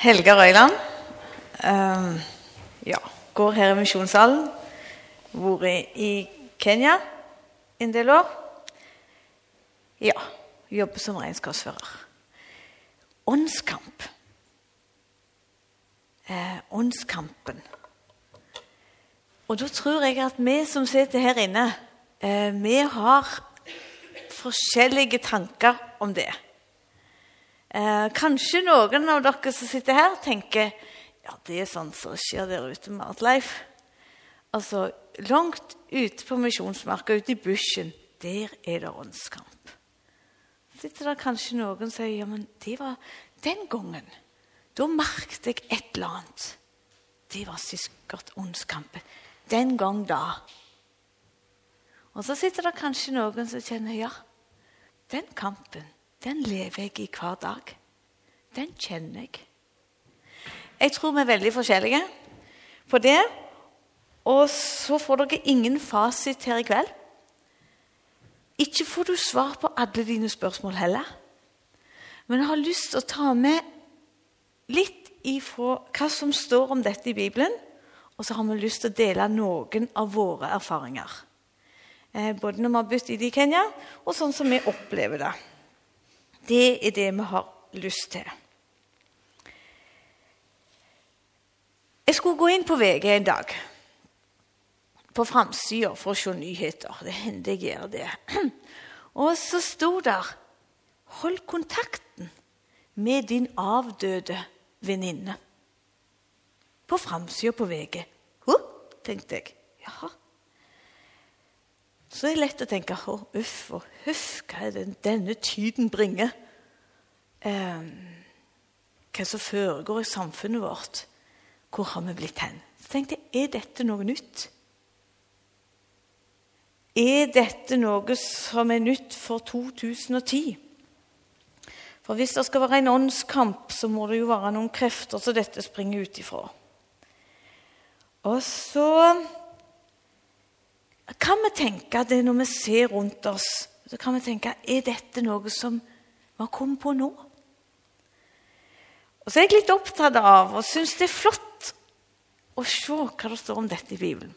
Helga Røyland. Um, ja, går her i Misjonssalen. Vært i Kenya en del år. Ja, jobber som regnskapsfører. Åndskamp. Eh, åndskampen. Og da tror jeg at vi som sitter her inne, eh, vi har forskjellige tanker om det. Eh, kanskje noen av dere som sitter her, tenker ja, det er sånn som skjer der ute med Artleif. Altså, langt ute på misjonsmarka, ute i bushen, der er det åndskamp. sitter det kanskje noen som sier ja, men det var den gangen. Da merket jeg et eller annet. Det var sikkert åndskampen. Den gang da. Og så sitter det kanskje noen som kjenner ja, den kampen den lever jeg i hver dag. Den kjenner jeg. Jeg tror vi er veldig forskjellige på det. Og så får dere ingen fasit her i kveld. Ikke får du svar på alle dine spørsmål heller. Men jeg har lyst til å ta med litt ifra hva som står om dette i Bibelen. Og så har vi lyst til å dele noen av våre erfaringer. Eh, både når vi har bodd i Kenya, og sånn som vi opplever det. Det er det vi har lyst til. Jeg skulle gå inn på VG en dag, på framsida, for å se nyheter. Det hender jeg gjør det. Og så sto der 'Hold kontakten med din avdøde venninne'. På framsida på VG. Huh, tenkte jeg. Jaha. Så er det lett å tenke å, uff og huff, hva er det denne tiden bringer? Eh, hva som foregår i samfunnet vårt. Hvor har vi blitt hen? Så tenkte jeg, er dette noe nytt? Er dette noe som er nytt for 2010? For hvis det skal være en åndskamp, så må det jo være noen krefter som dette springer ut ifra. Og så kan vi tenke det når vi ser rundt oss. Så kan vi tenke er dette noe som vi har kommet på nå? Og så er jeg litt opptatt av og syns det er flott å se hva det står om dette i Bibelen.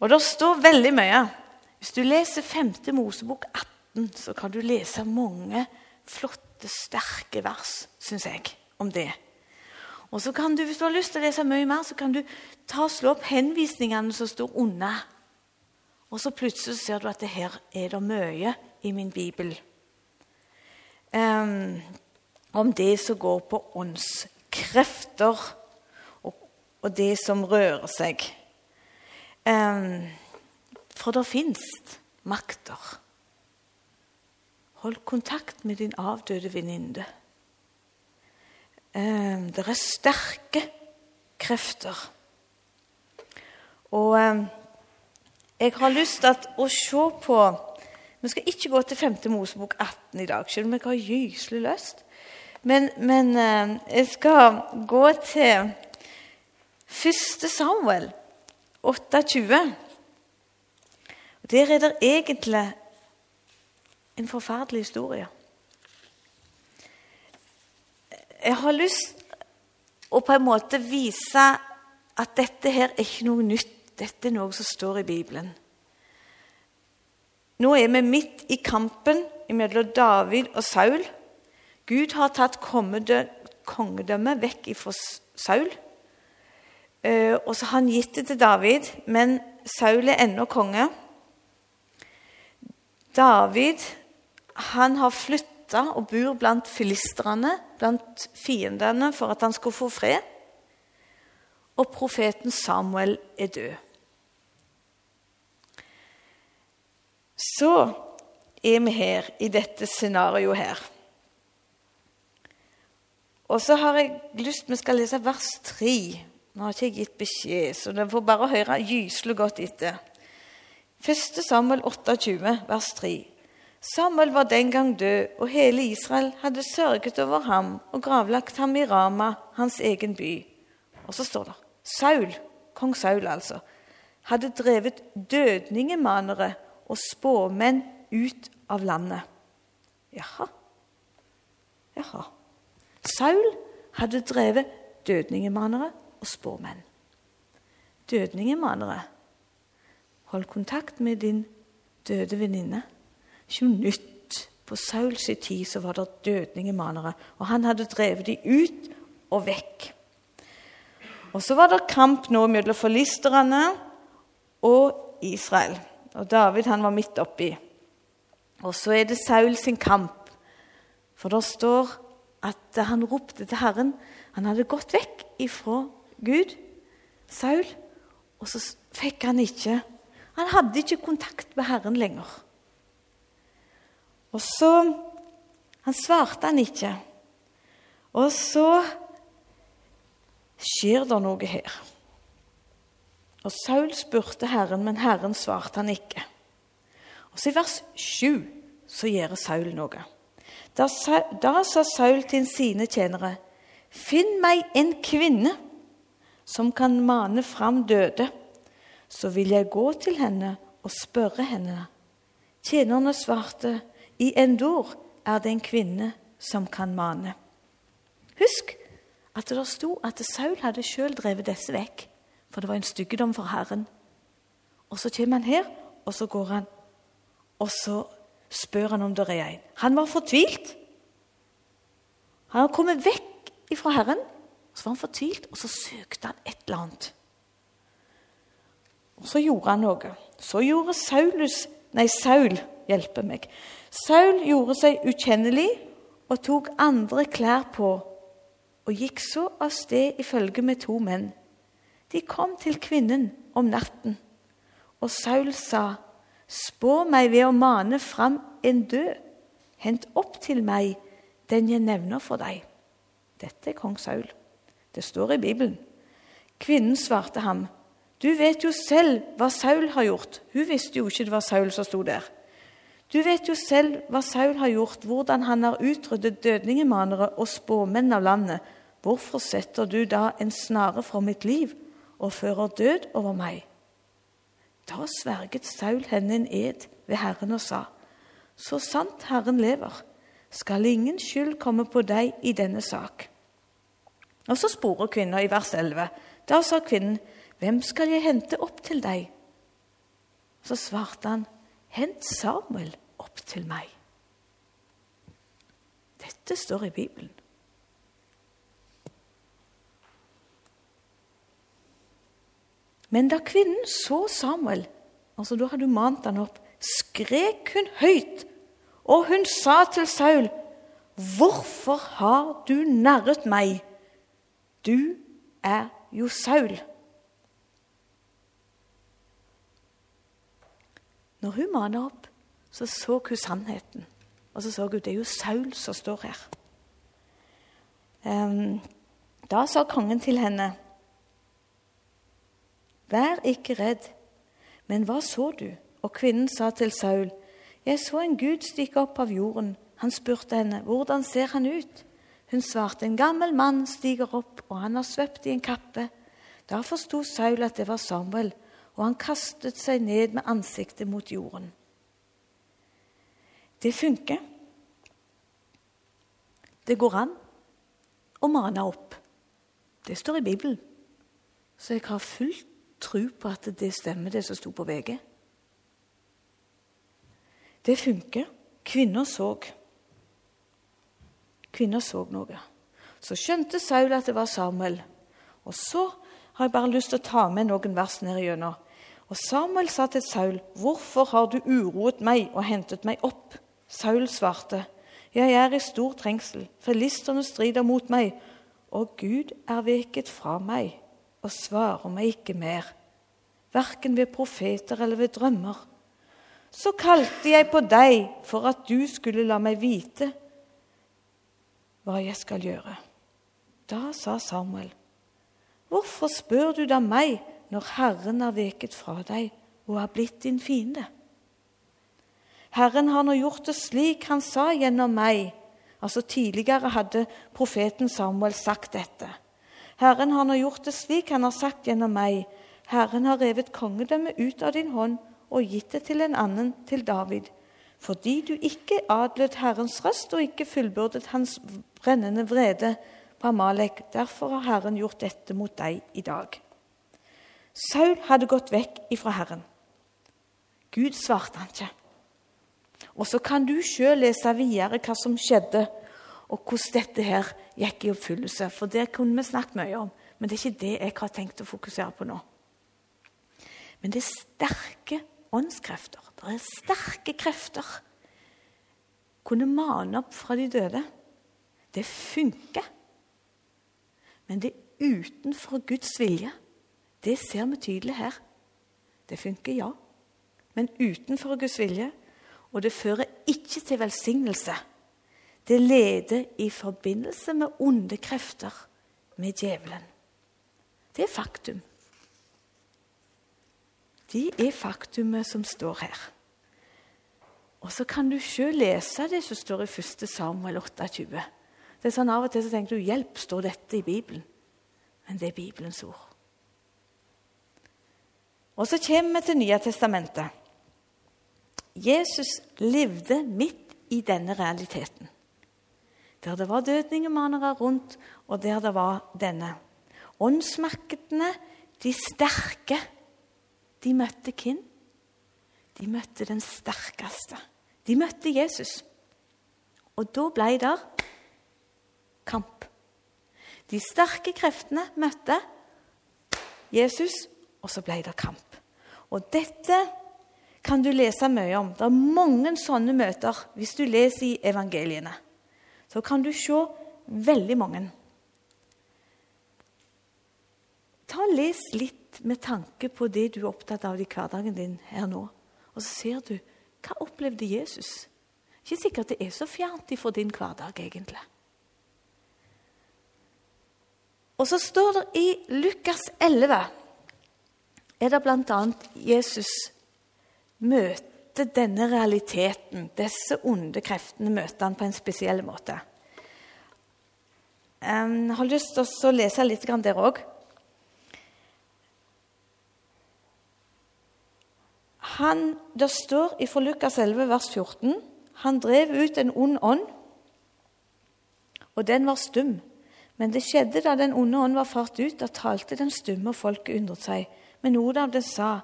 Og det står veldig mye. Hvis du leser 5. Mosebok 18, så kan du lese mange flotte, sterke vers, syns jeg, om det. Og så kan du, Hvis du har lyst til å lese mye mer, så kan du ta og slå opp henvisningene som står unna. Og så plutselig ser du at det her er det mye i min bibel um, om det som går på åndskrefter og, og, det som rører seg. Um, for det fins makter. Hold kontakt med din avdøde venninne. Eh, det er sterke krefter. Og eh, jeg har lyst til å se på Vi skal ikke gå til 5. Mosebok 18 i dag, selv om jeg har gyselig lyst. Men, men eh, jeg skal gå til 1. Samuel 28. Der er det egentlig en forferdelig historie jeg har lyst å på en måte vise at dette her er ikke noe nytt. Dette er noe som står i Bibelen. Nå er vi midt i kampen mellom David og Saul. Gud har tatt kongedømmet vekk fra Saul. Eh, og så har han gitt det til David, men Saul er ennå konge. David han har flyttet og bor blant filistrene, blant fiendene, for at han skal få fred. Og profeten Samuel er død. Så er vi her i dette scenarioet her. Og så har jeg lyst Vi skal lese vers 3. Nå har ikke jeg gitt beskjed, så dere får bare høre gyselig godt etter. 1. Samuel 28, vers 3. Samuel var den gang død, og hele Israel hadde sørget over ham og gravlagt ham i Rama, hans egen by. Og så står det Saul, kong Saul altså, hadde drevet dødningemanere og spåmenn ut av landet. Jaha. Jaha. Saul hadde drevet dødningemanere og spåmenn. Dødningemanere Hold kontakt med din døde venninne. Ikke noe nytt. På Sauls tid så var det dødningemanere, og han hadde drevet dem ut og vekk. Og Så var det kamp nå mellom forlisterne og Israel. Og David han var midt oppi. Og så er det Saul sin kamp. For det står at han ropte til Herren. Han hadde gått vekk ifra Gud, Saul, og så fikk han ikke Han hadde ikke kontakt med Herren lenger. Og så Han svarte han ikke. Og så skjer det noe her. Og Saul spurte Herren, men Herren svarte han ikke. Og så I vers 7 så gjør Saul noe. Da, da sa Saul til sine tjenere.: Finn meg en kvinne som kan mane fram døde, så vil jeg gå til henne og spørre henne. Tjenerne svarte, i Endor er det en kvinne som kan mane. Husk at det sto at Saul hadde sjøl drevet disse vekk, for det var en styggedom for Herren. Og så kommer han her, og så går han, og så spør han om det er en. Han var fortvilt. Han har kommet vekk fra Herren, så var han fortvilt, og så søkte han et eller annet. Og så gjorde han noe. Så gjorde Saulus Nei, Saul hjelper meg. Saul gjorde seg ukjennelig og tok andre klær på og gikk så av sted i følge med to menn. De kom til kvinnen om natten, og Saul sa, Spå meg ved å mane fram en død. Hent opp til meg den jeg nevner for deg. Dette er kong Saul. Det står i Bibelen. Kvinnen svarte ham, Du vet jo selv hva Saul har gjort. Hun visste jo ikke det var Saul som sto der. Du vet jo selv hva Saul har gjort, hvordan han har utryddet dødningemanere og spåmenn av landet. Hvorfor setter du da en snare for mitt liv og fører død over meg? Da sverget Saul henne en ed ved Herren og sa, Så sant Herren lever, skal ingen skyld komme på deg i denne sak. Og så sporer kvinna i vers 11. Da sa kvinnen, Hvem skal jeg hente opp til deg? Så svarte han, Hent Samuel opp til meg. Dette står i Bibelen. Men da kvinnen så Samuel, altså da hadde hun mant han opp, skrek hun høyt, og hun sa til Saul, 'Hvorfor har du narret meg? Du er jo Saul.' Når hun manet opp, så så hun sannheten. Og så så hun det er jo Saul som står her. da sa kongen til henne, Vær ikke redd. Men hva så du? Og kvinnen sa til Saul, Jeg så en gud stikke opp av jorden. Han spurte henne, Hvordan ser han ut? Hun svarte, En gammel mann stiger opp, og han har svøpt i en kappe. Da forsto Saul at det var Samuel, og han kastet seg ned med ansiktet mot jorden. Det funker. Det går an å mane opp. Det står i Bibelen. Så jeg har fullt tro på at det stemmer, det som sto på VG. Det funker. Kvinner så. Kvinner så noe. Så skjønte Saul at det var Samuel. Og så har jeg bare lyst til å ta med noen vers ned igjennom. Og Samuel sa til Saul, 'Hvorfor har du uroet meg og hentet meg opp?' Saul svarte, 'Jeg er i stor trengsel. Filisterne strider mot meg, og Gud er veket fra meg og svarer meg ikke mer, verken ved profeter eller ved drømmer.' Så kalte jeg på deg for at du skulle la meg vite hva jeg skal gjøre. Da sa Samuel, 'Hvorfor spør du da meg?' Når Herren er veket fra deg og er blitt din fiende. Herren har nå gjort det slik han sa gjennom meg. Altså Tidligere hadde profeten Samuel sagt dette. Herren har nå gjort det slik han har sagt gjennom meg. Herren har revet kongedømmet ut av din hånd og gitt det til en annen, til David. Fordi du ikke adlød Herrens røst og ikke fullbyrdet hans brennende vrede, på Amalek. Derfor har Herren gjort dette mot deg i dag. Saul hadde gått vekk ifra Herren. Gud svarte han ikke. Og så kan du sjøl lese videre hva som skjedde, og hvordan dette her gikk i oppfyllelse. For det kunne vi snakket mye om, men det er ikke det jeg har tenkt å fokusere på nå. Men det er sterke åndskrefter. Det er sterke krefter. Kunne mane opp fra de døde. Det funker. Men det er utenfor Guds vilje. Det ser vi tydelig her. Det funker, ja. Men utenfor Guds vilje. Og det fører ikke til velsignelse. Det leder i forbindelse med onde krefter, med djevelen. Det er faktum. Det er faktumet som står her. Og så kan du sjøl lese det som står i 1. Samuel 28. Det er sånn Av og til så tenker du 'Hjelp, står dette i Bibelen?' Men det er Bibelens ord. Og så kommer vi til Nye testamentet. Jesus levde midt i denne realiteten. Der det var dødningemanere rundt, og der det var denne. Åndsmaktene, de sterke, de møtte hvem? De møtte den sterkeste. De møtte Jesus. Og da ble det kamp. De sterke kreftene møtte Jesus, og så ble det kamp. Og dette kan du lese mye om. Det er mange sånne møter hvis du leser i evangeliene. Så kan du se veldig mange. Ta og Les litt med tanke på det du er opptatt av i hverdagen din her nå. Og så ser du hva opplevde Jesus. Ikke sikkert det er så fjernt fra din hverdag, egentlig. Og så står det i Lukas 11 er det bl.a. Jesus møter denne realiteten, disse onde kreftene, møter han på en spesiell måte. Jeg har lyst til å lese litt der òg. Han, Det står i Lukas 11, vers 14 Han drev ut en ond ånd, og den var stum. Men det skjedde da den onde ånd var fart ut, da talte den stumme, og folket undret seg. Men noen av dem sa:"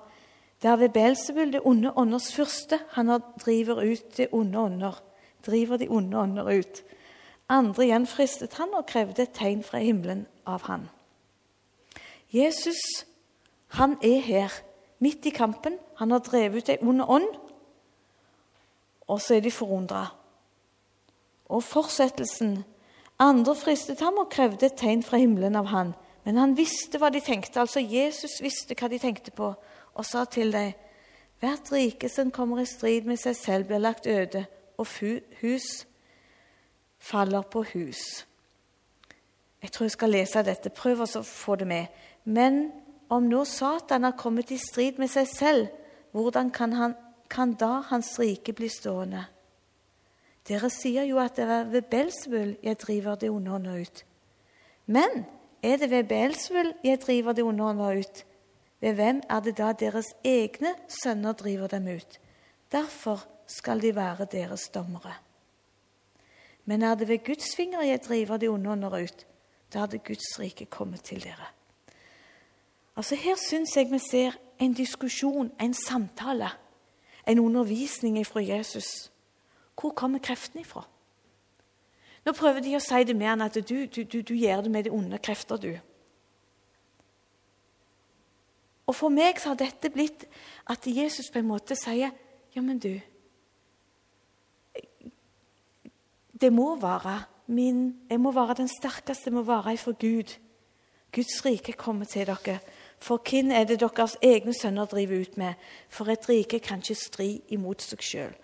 Det er ved Belsebul, det onde ånders første, han driver ut de onde ånder. Driver de onde ånder ut. Andre igjen fristet han og krevde et tegn fra himmelen av han. Jesus, han er her, midt i kampen. Han har drevet ut ei ond ånd, og så er de forundra. Og fortsettelsen Andre fristet ham og krevde et tegn fra himmelen av han. Men han visste hva de tenkte. Altså Jesus visste hva de tenkte på og sa til dem, Hvert rike som kommer i strid med seg selv, blir lagt øde, og hus faller på hus. Jeg tror jeg skal lese dette. Prøv å få det med. Men om nå Satan har kommet i strid med seg selv, hvordan kan, han, kan da hans rike bli stående? Dere sier jo at det er ved Belsebul jeg driver det onde ånda ut. Men er det ved Belsvul jeg driver de onde ut? Ved hvem er det da deres egne sønner driver dem ut? Derfor skal de være deres dommere. Men er det ved Guds finger jeg driver de onde ånder ut, da hadde Guds rike kommet til dere. Altså Her syns jeg vi ser en diskusjon, en samtale, en undervisning fra Jesus. Hvor kommer kreftene ifra? Nå prøver de å si det mer enn at du, du, du, du gjør det med de onde krefter, du. Og for meg så har dette blitt at Jesus på en måte sier Ja, men du Det må være min Jeg må være den sterkeste, jeg må være ifra Gud. Guds rike kommer til dere. For hvem er det deres egne sønner driver ut med? For et rike kan ikke stri imot seg sjøl.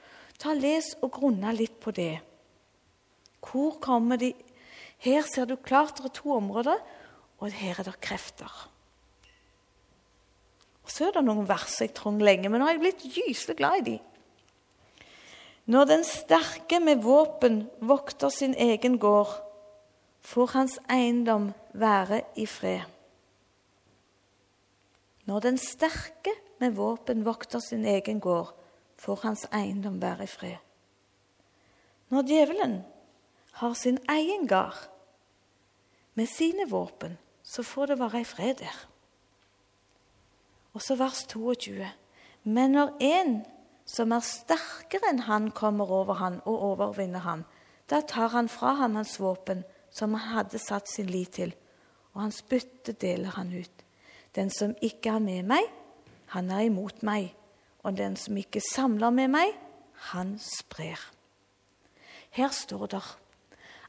Les og grunne litt på det. Hvor kommer de Her ser du klart det er to områder, og her er det krefter. Og Så er det noen vers jeg trang lenge, men nå har jeg blitt gyselig glad i de. Når den sterke med våpen vokter sin egen gård, får hans eiendom være i fred. Når den sterke med våpen vokter sin egen gård, får hans eiendom være i fred. Når djevelen har sin egen gard, med sine våpen, så får det være i fred der. Og så vers 22. Men når en som er sterkere enn han, kommer over han og overvinner han, da tar han fra ham hans våpen, som han hadde satt sin lit til, og hans bytte deler han ut. Den som ikke er med meg, han er imot meg, og den som ikke samler med meg, han sprer. Her står det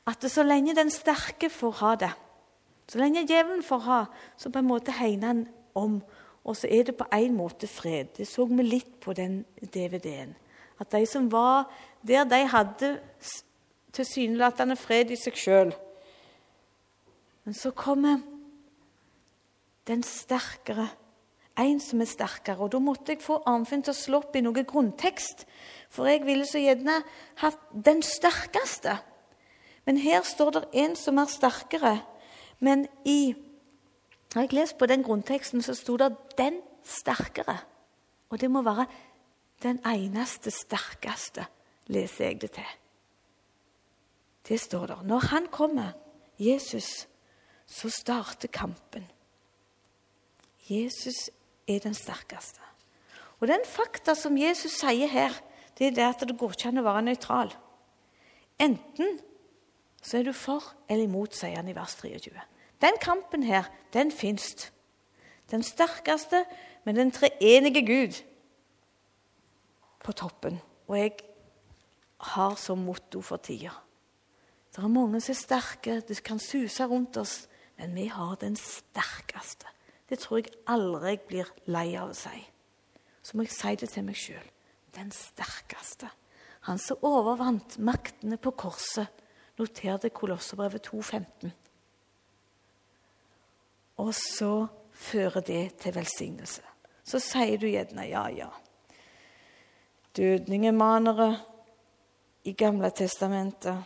at så lenge den sterke får ha det, så lenge djevelen får ha, så på en måte hegner han om. Og så er det på en måte fred. Det så vi litt på den DVD-en. At de som var der, de hadde tilsynelatende fred i seg sjøl. Men så kommer den sterkere. En som er sterkere. Og da måtte jeg få Arnfinn til å slå opp i noe grunntekst. For jeg ville så gjerne hatt den sterkeste. Men her står det en som er sterkere. Men i Har jeg lest på den grunnteksten, så sto det 'den sterkere'. Og det må være den eneste sterkeste, leser jeg det til. Det står der. Når han kommer, Jesus, så starter kampen. Jesus er den sterkeste. Og den fakta som Jesus sier her, det er det at det går ikke an å være nøytral. Enten så er du for eller imot, sier han i vers 23. Den kampen her, den fins. Den sterkeste, men den treenige Gud på toppen. Og jeg har som motto for tida. Det er mange som er sterke, det kan suse rundt oss, men vi har den sterkeste. Det tror jeg aldri jeg blir lei av å si. Så må jeg si det til meg sjøl. Den sterkeste. Han som overvant maktene på korset Noter det Kolosserbrevet 2,15. Og så fører det til velsignelse. Så sier du gjerne ja, ja. Dødningemanere i Gamle testamentet.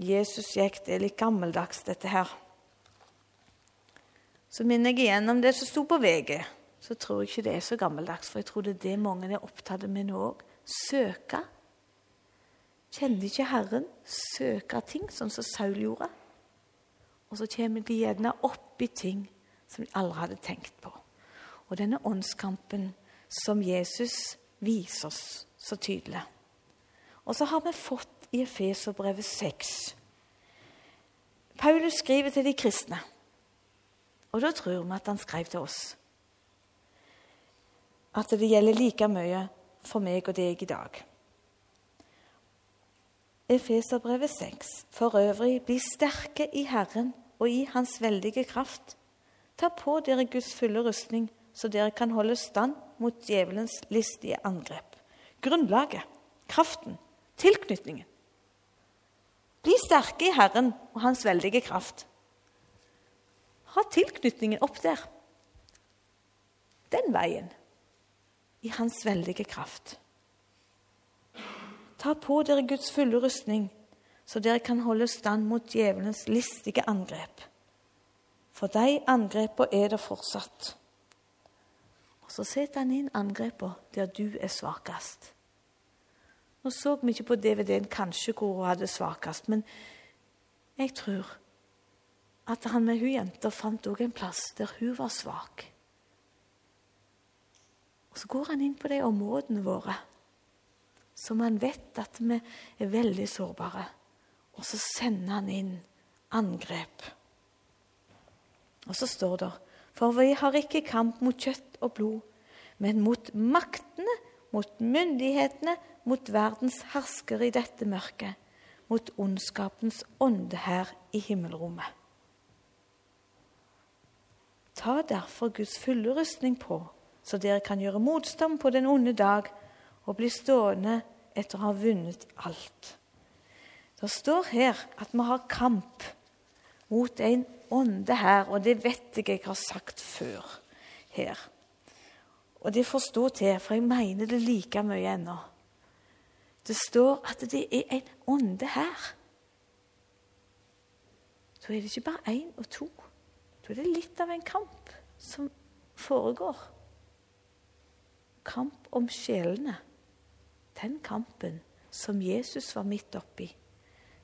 Jesus gikk, det er litt gammeldags, dette her. Så minner jeg igjen om det som sto på VG. Så tror jeg ikke det er så gammeldags, for jeg tror det er det mange er opptatt med nå òg. Søke Kjenner ikke Herren, søker ting, sånn som Saul gjorde. Og så kommer de gjerne opp i ting som de aldri hadde tenkt på. Og denne åndskampen som Jesus viser oss så tydelig. Og så har vi fått i Efeserbrevet 6 Paulus skriver til de kristne, og da tror vi at han skrev til oss. At det gjelder like mye for meg og deg i dag. Efeserbrevet 6. For øvrig, bli sterke i Herren og i Hans veldige kraft. Ta på dere Guds fulle rustning, så dere kan holde stand mot djevelens listige angrep. Grunnlaget, kraften, tilknytningen. Bli sterke i Herren og Hans veldige kraft. Ha tilknytningen opp der. Den veien. I Hans veldige kraft. Ta på dere Guds fulle rustning, så dere kan holde stand mot djevelens listige angrep. For de angrepene er det fortsatt. Og Så setter han inn angrepene der du er svakest. Nå så vi ikke på DVD-en kanskje hvor hun hadde svakest, men jeg tror at han med hun jenta fant også en plass der hun var svak. Og Så går han inn på de områdene våre som han vet at vi er veldig sårbare. Og så sender han inn angrep. Og så står det For vi har ikke kamp mot kjøtt og blod, men mot maktene, mot myndighetene, mot verdens herskere i dette mørket, mot ondskapens ånde her i himmelrommet. Ta derfor Guds fulle rustning på, så dere kan gjøre motstand på den onde dag og bli stående etter å ha vunnet alt. Det står her at vi har kamp mot en ånde her, og det vet jeg jeg har sagt før her. Og det får stå til, for jeg mener det like mye ennå. Det står at det er en ånde her. Da er det ikke bare én og to. Da er det litt av en kamp som foregår. Kamp om sjelene den kampen som Jesus var midt oppi,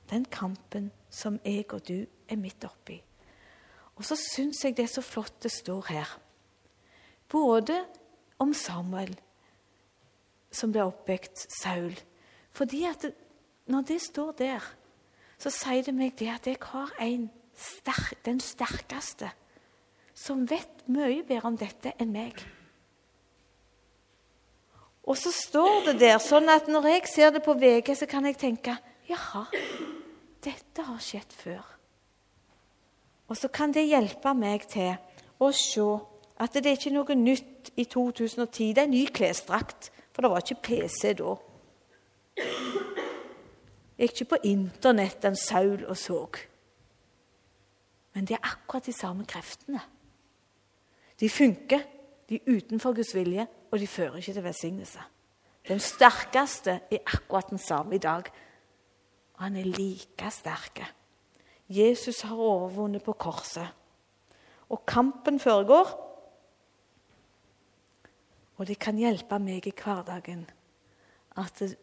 den kampen som jeg og du er midt oppi, Og så syns jeg det er så flott det står her. Både om Samuel, som ble oppvekt Saul. Fordi at når det står der, så sier det meg det at jeg har en sterk, den sterkeste som vet mye bedre om dette enn meg. Og så står det der, sånn at når jeg ser det på VG, så kan jeg tenke Jaha, dette har skjedd før. Og så kan det hjelpe meg til å se at det er ikke noe nytt i 2010. Det er en ny klesdrakt, for det var ikke PC da. Jeg gikk ikke på Internett en Saul og så. Men det er akkurat de samme kreftene. De funker, de er utenfor Guds vilje, og de fører ikke til velsignelse. Den sterkeste er akkurat den samme i dag. Og han er like sterk. Jesus har overvunnet på korset. Og kampen foregår. Og det kan hjelpe meg i hverdagen. At det,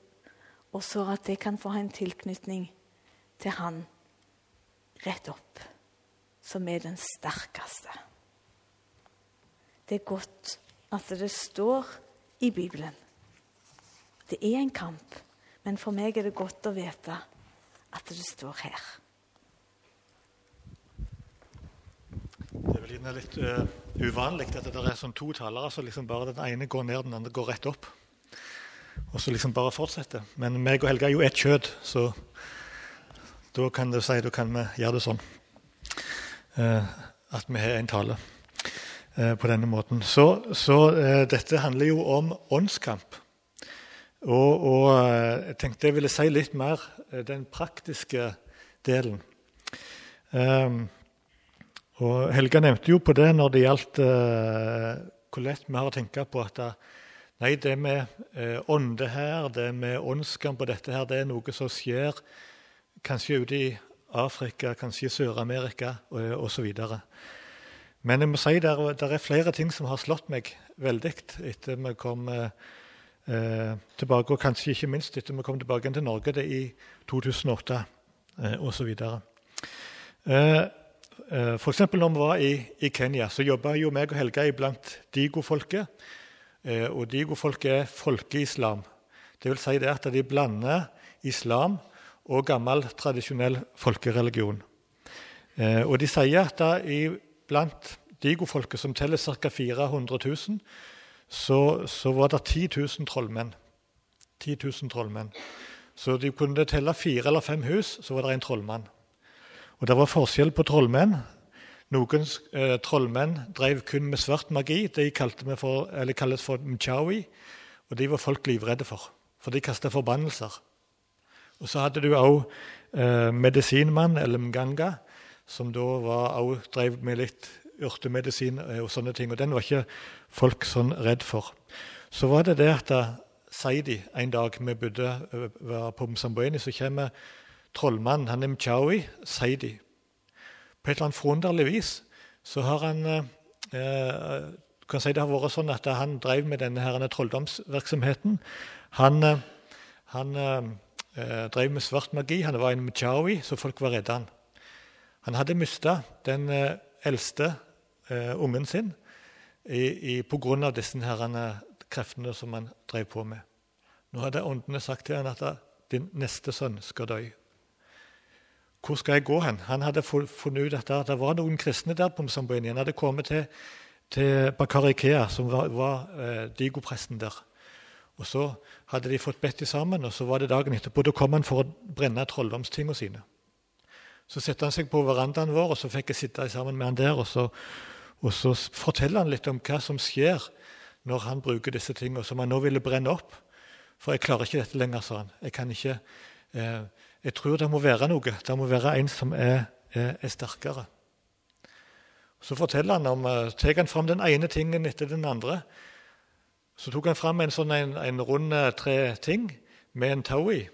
også at jeg kan få en tilknytning til Han rett opp, som er den sterkeste. Det er godt at det står i Bibelen. Det er en kamp, men for meg er det godt å vite at det står her. Det er vel litt uh, uvanlig at det er sånn to talere, så liksom bare den ene går ned, den andre går rett opp. Og så liksom bare fortsetter. Men meg og Helge er jo ett kjøtt, så da kan du si da kan vi gjøre det sånn. Uh, at vi har en tale. Eh, på denne måten. Så, så uh, dette handler jo om åndskamp. Og, og uh, jeg tenkte jeg ville si litt mer den praktiske delen. Um, og Helga nevnte jo på det når det gjaldt hvor lett vi har å tenke på at nei, det med ånde her, det med åndskamp og dette her, det er noe som skjer kanskje ute i Afrika, kanskje i Sør-Amerika osv. Men jeg må si det er flere ting som har slått meg veldig etter vi kom eh, tilbake, og kanskje ikke minst etter vi kom tilbake til Norge i 2008 eh, osv. Eh, eh, F.eks. når vi var i, i Kenya, så jobba jo meg og Helga iblant digofolket. Eh, og digofolket er folkeislam. Det vil si det at de blander islam og gammel, tradisjonell folkereligion. Eh, og de sier at da i blant digofolket, som teller ca. 400 000, så, så, var det 10 000 trollmenn. 10 000 trollmenn. Så de kunne telle fire eller fem hus, så var det en trollmann. Og Det var forskjell på trollmenn. Noen eh, trollmenn drev kun med svart magi. De for, kalles for mchawi. Og de var folk livredde for, for de kasta forbannelser. Og Så hadde du òg eh, medisinmann, eller mganga, som da også drev med litt urtemedisin eh, og sånne ting. Og den var ikke folk sånn redd for. Så var det det at da en dag vi bodde eh, var på Msambueni, så kommer trollmannen, han er Mchawi, Saidi. På et eller annet forunderlig vis så har han eh, eh, kan si Det har vært sånn at han drev med denne her, trolldomsvirksomheten. Han, han eh, drev med svart magi. Han var en Mchawi, så folk var redde han. Han hadde mista den eh, eldste eh, ungen sin pga. disse herrene, kreftene som han drev på med. Nå hadde åndene sagt til han at din neste sønn skal dø. Hvor skal jeg gå hen? Han hadde funnet ut at det var noen kristne der på Msambueni. Han hadde kommet til, til Bakar som var, var eh, digopresten der. Og Så hadde de fått bedt sammen, og så var det dagen etterpå. Da kom han for å brenne trolldomstingene sine. Så satte han seg på verandaen vår, og så fikk jeg sitte sammen med han der. Og så, og så forteller han litt om hva som skjer når han bruker disse tingene som han nå ville brenne opp. For jeg klarer ikke dette lenger, sa han. Jeg kan ikke, eh, jeg tror det må være noe. Det må være en som er, er, er sterkere. Så forteller han om, uh, tar han fram den ene tingen etter den andre. Så tok han fram en sånn en, en rund eh, tre ting med en tau i.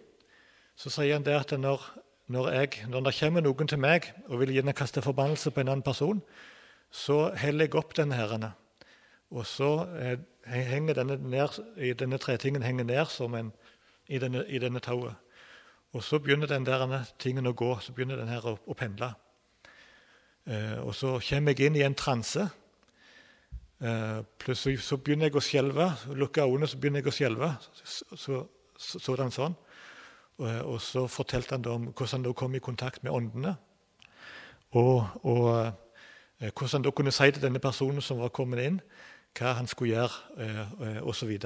Så sier han det at når når, jeg, når det kommer noen til meg og vil gjerne kaste forbannelse på en annen person, så heller jeg opp denne herrene. Og så eh, henger denne, ned, denne tretingen henger ned som en, i denne, i denne tauet. Og så begynner den der tingen å gå, så begynner den her å, å pendle. Eh, og så kommer jeg inn i en transe. Eh, så begynner jeg å skjelve. Lukker øynene, så begynner jeg å skjelve. Så, så, sådan sånn. Og, og, så fortalte han om hvordan han kom i kontakt med åndene. Og, og eh, hvordan han kunne si til denne personen som var kommet inn, hva han skulle gjøre, eh, osv.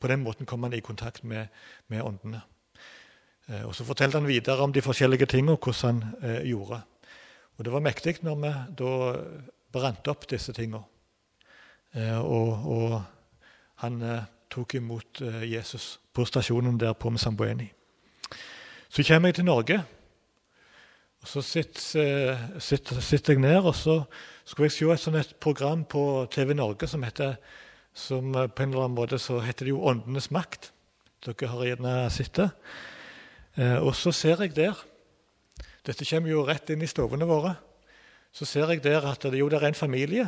På den måten kom han i kontakt med, med åndene. Eh, og Så fortalte han videre om de forskjellige tingene, hvordan han eh, gjorde. Og Det var mektig når vi da brant opp disse tingene. Eh, og, og, han eh, tok imot eh, Jesus på stasjonen der på Msambueni. Så kommer jeg til Norge. og Så sitter, eh, sitter, sitter jeg ned, og så skulle jeg se et, sånt et program på TV Norge som heter som på en eller annen måte så heter det jo Åndenes makt. Dere har gjerne sett det. Eh, og så ser jeg der Dette kommer jo rett inn i stovene våre. Så ser jeg der at det, jo, det er en familie.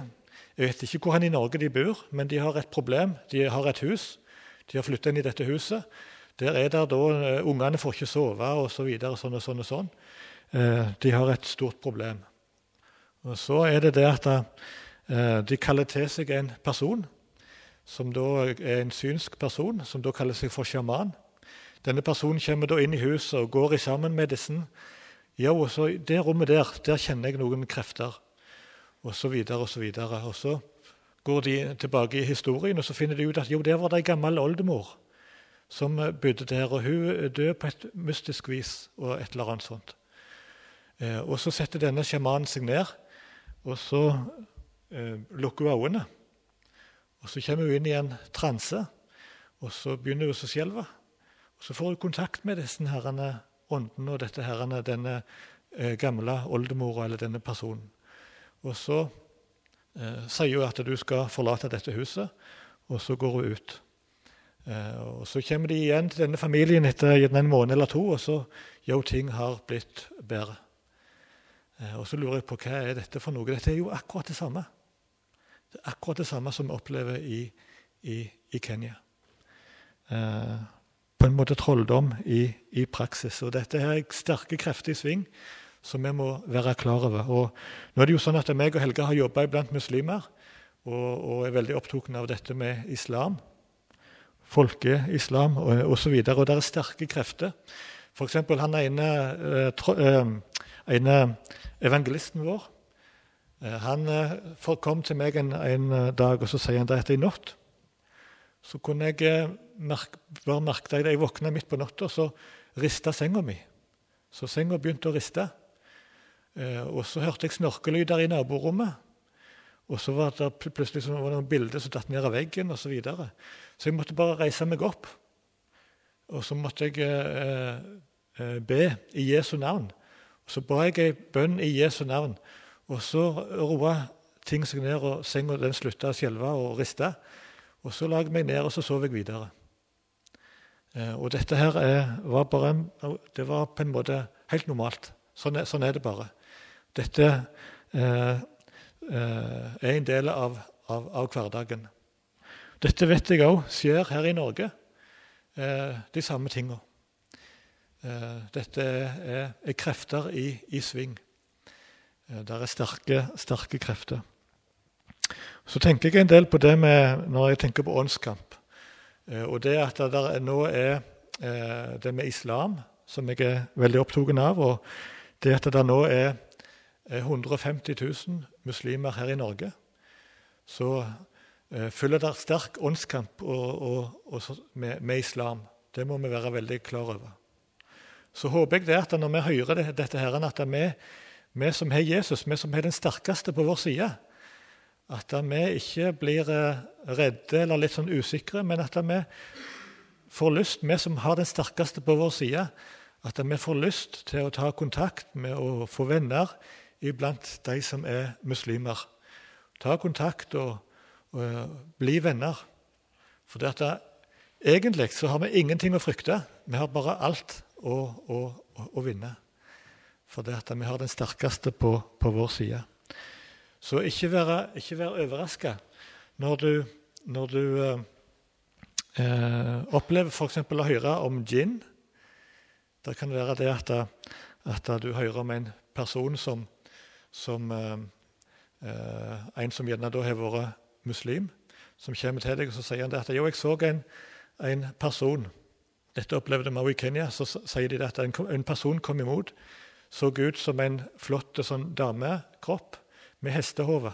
Jeg vet ikke hvor han i Norge de bor, men de har et problem. De har et hus. De har flytta inn i dette huset. Der er det da, uh, Ungene får ikke sove og så videre. Sånn og sånn og sånn. Uh, de har et stort problem. Og Så er det det at uh, de kaller til seg en person som da er en synsk person, som da kaller seg for sjaman. Denne personen kommer da inn i huset og går sammen med disse. Jo, så Det rommet der der kjenner jeg noen krefter. Og så videre og så videre. Og så går de tilbake i historien og så finner de ut at jo, der var det ei gammel oldemor som bodde der. Og hun døde på et mystisk vis og et eller annet sånt. Eh, og så setter denne sjamanen seg ned, og så eh, lukker hun øynene. Og Så kommer hun inn i en transe, og så begynner hun å skjelve. Så får hun kontakt med disse herrene, åndene og dette herrene, denne eh, gamle oldemora eller denne personen. Og så eh, sier hun at du skal forlate dette huset, og så går hun ut. Eh, og Så kommer de igjen til denne familien etter en måned eller to, og så jo, ting har blitt bedre. Eh, og Så lurer jeg på hva er dette for noe. Dette er jo akkurat det samme. Det er akkurat det samme som vi opplever i, i, i Kenya. Eh, på en måte trolldom i, i praksis. Og dette er sterke krefter i sving som vi må være klar over. Og nå er det jo sånn at meg og Helga har jobba iblant muslimer og, og, er veldig opptatt av dette med islam. Folkeislam og osv. Og, og det er sterke krefter. F.eks. han ene, eh, ene evangelisten vår. Eh, han eh, kom til meg en, en dag og så sier han at i natt så kunne jeg merke, bare merke det. Jeg våkna midt på natta, så rista senga mi. Så senga begynte å riste. Eh, og så hørte jeg snorkelyder i naborommet. Og så var det plutselig så var det noen bilder som datt ned av veggen osv. Så, videre. så jeg måtte bare reise meg opp. Og så måtte jeg eh, eh, be i Jesu navn. Og Så ba jeg ei bønn i Jesu navn. Og så roa ting seg ned, og senga den slutta å skjelve og riste. Og Så la jeg meg ned og så sov jeg videre. Eh, og dette her er, var bare, det var på en måte helt normalt. Sånn er, sånn er det bare. Dette eh, er en del av, av, av, hverdagen. Dette vet jeg òg skjer her i Norge, eh, de samme tinga. Eh, dette er, er, krefter i, i sving. Eh, det er sterke, sterke krefter. Så tenker jeg en del på det med, når jeg tenker på åndskamp. Eh, og det at det nå er eh, det med islam, som jeg er veldig opptatt av, og det at det nå er 150 000 muslimer her i Norge, så eh, følger det sterk åndskamp og, og, og med, med, islam. Det må vi være veldig klar over. Så håper jeg det at når vi hører det, dette, her, at vi, vi som har Jesus, vi som har den sterkeste på vår side, at vi ikke blir eh, redde eller litt sånn usikre, men at vi får lyst, vi som har den sterkeste på vår side, at vi får lyst til å ta kontakt med å få venner iblant de som er muslimer. Ta kontakt og, og eh, bli venner. For det at egentlig så har vi ingenting å frykte. Vi har bare alt å, å, å vinne. For det at vi har den sterkeste på, på vår side. Så ikke være, ikke overraska når du, når du eh, eh opplever f.eks. å høre om gin. Det kan være det at, at, du hører om en person som, som eh, eh, en som gjerne da har vært muslim, som kommer til deg og så sier han at jo, jeg så en, en person Dette opplevde vi også i Kenya. Så sier de at en, en person kom imot, så ut som en flott sånn damekropp med hestehode.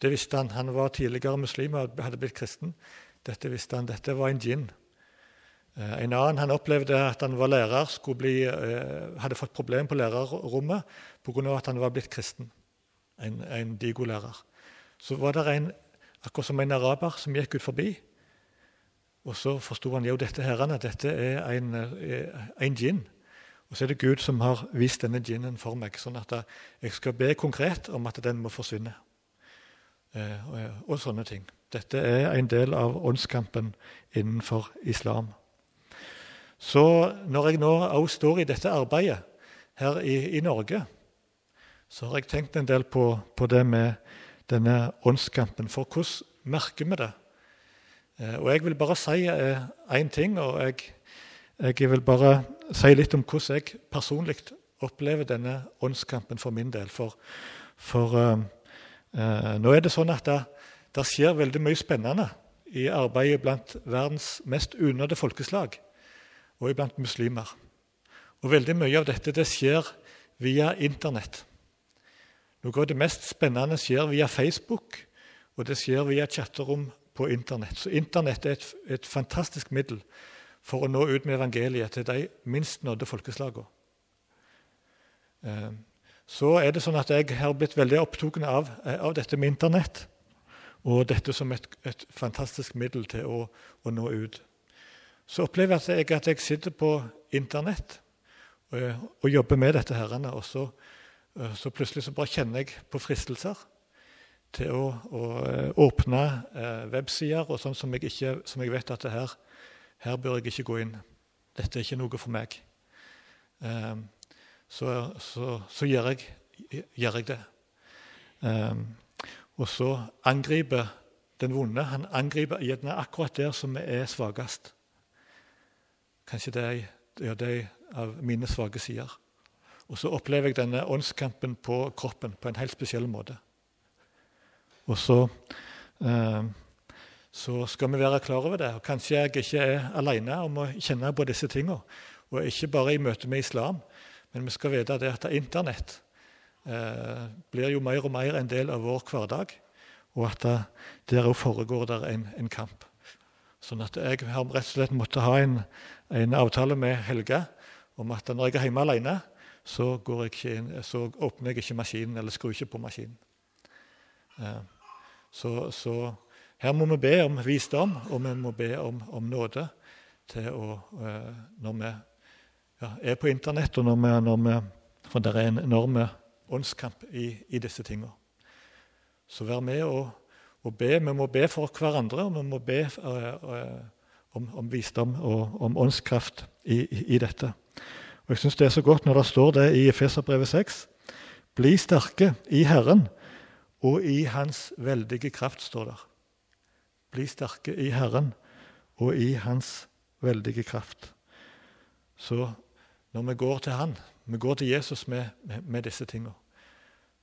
Det visste han. Han var tidligere muslim og hadde blitt kristen. Dette visste han. Dette var en djinn. Eh, en annen han opplevde at han var lærer, bli, eh, hadde fått problem på lærerrommet pga. at han var blitt kristen. En, en digolærer. Så var det en, akkurat som en araber som gikk ut forbi. Og så forsto han jo dette herrene, dette er en, eh, en djinn. Og så er det Gud som har vist denne djinnen for meg, sånn at jeg skal be konkret om at den må forsvinne. Eh, og sånne ting. Dette er en del av åndskampen innenfor islam. Så når jeg nå òg står i dette arbeidet her i, i Norge, så har jeg tenkt en del på, på det med denne åndskampen. For hvordan merker vi det? Eh, og Jeg vil bare si én eh, ting, og jeg, jeg, vil bare si litt om hvordan jeg personlig opplever denne åndskampen for min del. For, for uh, uh, nå er det sånn at det, det, skjer veldig mye spennende i arbeidet blant verdens mest unådde folkeslag og iblant muslimer. Og veldig mye av dette det skjer via Internett. Noe av det mest spennende skjer via Facebook, og det skjer via chatterom på Internett. Så Internett er et, et fantastisk middel for å nå ut med evangeliet til de minst nådde folkeslagene. Eh, så er det sånn at jeg har blitt veldig opptatt av, eh, av, dette med Internett. Og dette som et, et fantastisk middel til å, å, nå ut. Så opplever jeg at jeg sitter på Internett og, eh, jobber med dette. herrene, og så, så, plutselig så bare kjenner jeg på fristelser til å, å åpne websider og sånn som, som, jeg vet at det her her bør jeg ikke gå inn. Dette er ikke noe for meg. Så, så, så gjør, jeg, gjør, jeg, det. Og så angriper den vonde han angriper gjerne akkurat der som vi er svakest. Kanskje det er, ja, det av mine svake sider. Og så opplever jeg denne åndskampen på kroppen på en helt spesiell måte. Og så eh, så skal vi være klar over det. Og kanskje jeg ikke er alene om å kjenne på disse tingene. Og ikke bare i møte med islam, men vi skal vite det at Internett eh, blir jo mer og mer en del av vår hverdag, og at der òg foregår der en, en, kamp. Sånn at jeg har rett og slett måttet ha en, en avtale med Helge om at når jeg er hjemme alene, så, inn, så åpner jeg ikke maskinen eller skrur ikke på maskinen. Eh, så, så her må vi be om visdom, og vi må be om, om nåde til å, uh, når vi ja, er på Internett, og når vi, når vi, For det er en enorm åndskamp i, i disse tingene. Så vær med og, og, be. Vi må be for hverandre, og vi må be uh, uh, om, om, visdom og om åndskraft i, i dette. Og Jeg syns det er så godt når det står det i Efeserbrevet 6. Bli sterke i Herren og i Hans veldige kraft, står der. Bli sterke i Herren og i Hans veldige kraft. Så når vi går til Han, vi går til Jesus med, med, med disse tingene,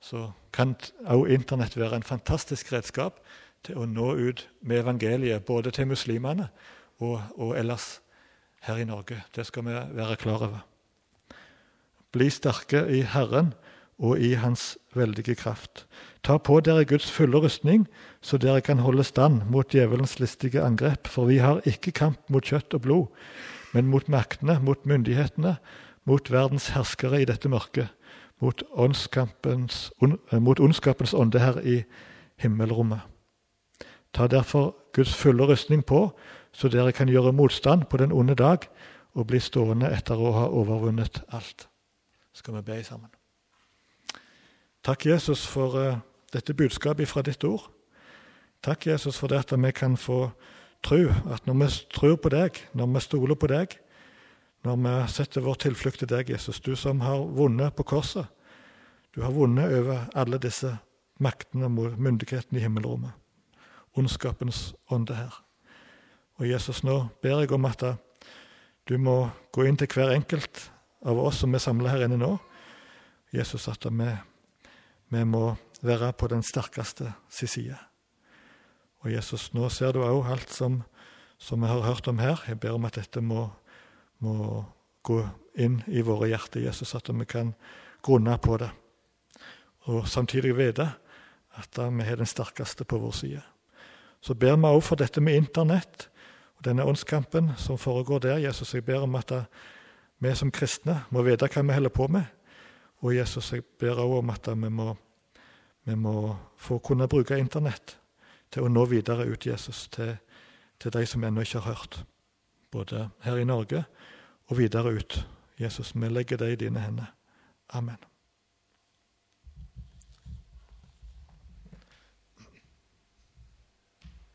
så kan også Internett være en fantastisk redskap til å nå ut med evangeliet, både til muslimene og, og ellers her i Norge. Det skal vi være klar over. Bli sterke i Herren og i Hans veldige kraft. Ta på dere Guds fulle rustning, så dere kan holde stand mot djevelens listige angrep. For vi har ikke kamp mot kjøtt og blod, men mot maktene, mot myndighetene, mot verdens herskere i dette mørket, mot, eh, mot ondskapens ånde her i himmelrommet. Ta derfor Guds fulle rustning på, så dere kan gjøre motstand på den onde dag og bli stående etter å ha overvunnet alt. Skal vi be sammen? Takk, Jesus, for uh, dette budskapet fra ditt ord. Takk, Jesus, for det at vi kan få tro, at når vi tror på deg, når vi stoler på deg, når vi setter vår tilflukt til deg, Jesus, du som har vunnet på korset, du har vunnet over alle disse maktene mot myndigheten i himmelrommet, ondskapens ånde her. Og Jesus, nå ber jeg om at du må gå inn til hver enkelt av oss som er samla her inne nå. Jesus, at vi vi må være på den sterkeste sin side. Og Jesus, nå ser du òg alt som, som, vi har hørt om her. Jeg ber om at dette må, må gå inn i våre hjerter, Jesus, at vi kan grunne på det. Og samtidig vite at vi har den sterkeste på vår side. Så ber vi òg for dette med Internett og denne åndskampen som foregår der. Jesus, jeg ber om at vi som kristne må vite hva vi holder på med. Og Jesus, jeg ber òg om at vi må, vi må, få kunne bruke Internett til å nå videre ut Jesus til, til de som ennå ikke har hørt. Både her i Norge og videre ut. Jesus, vi legger det i dine hender. Amen.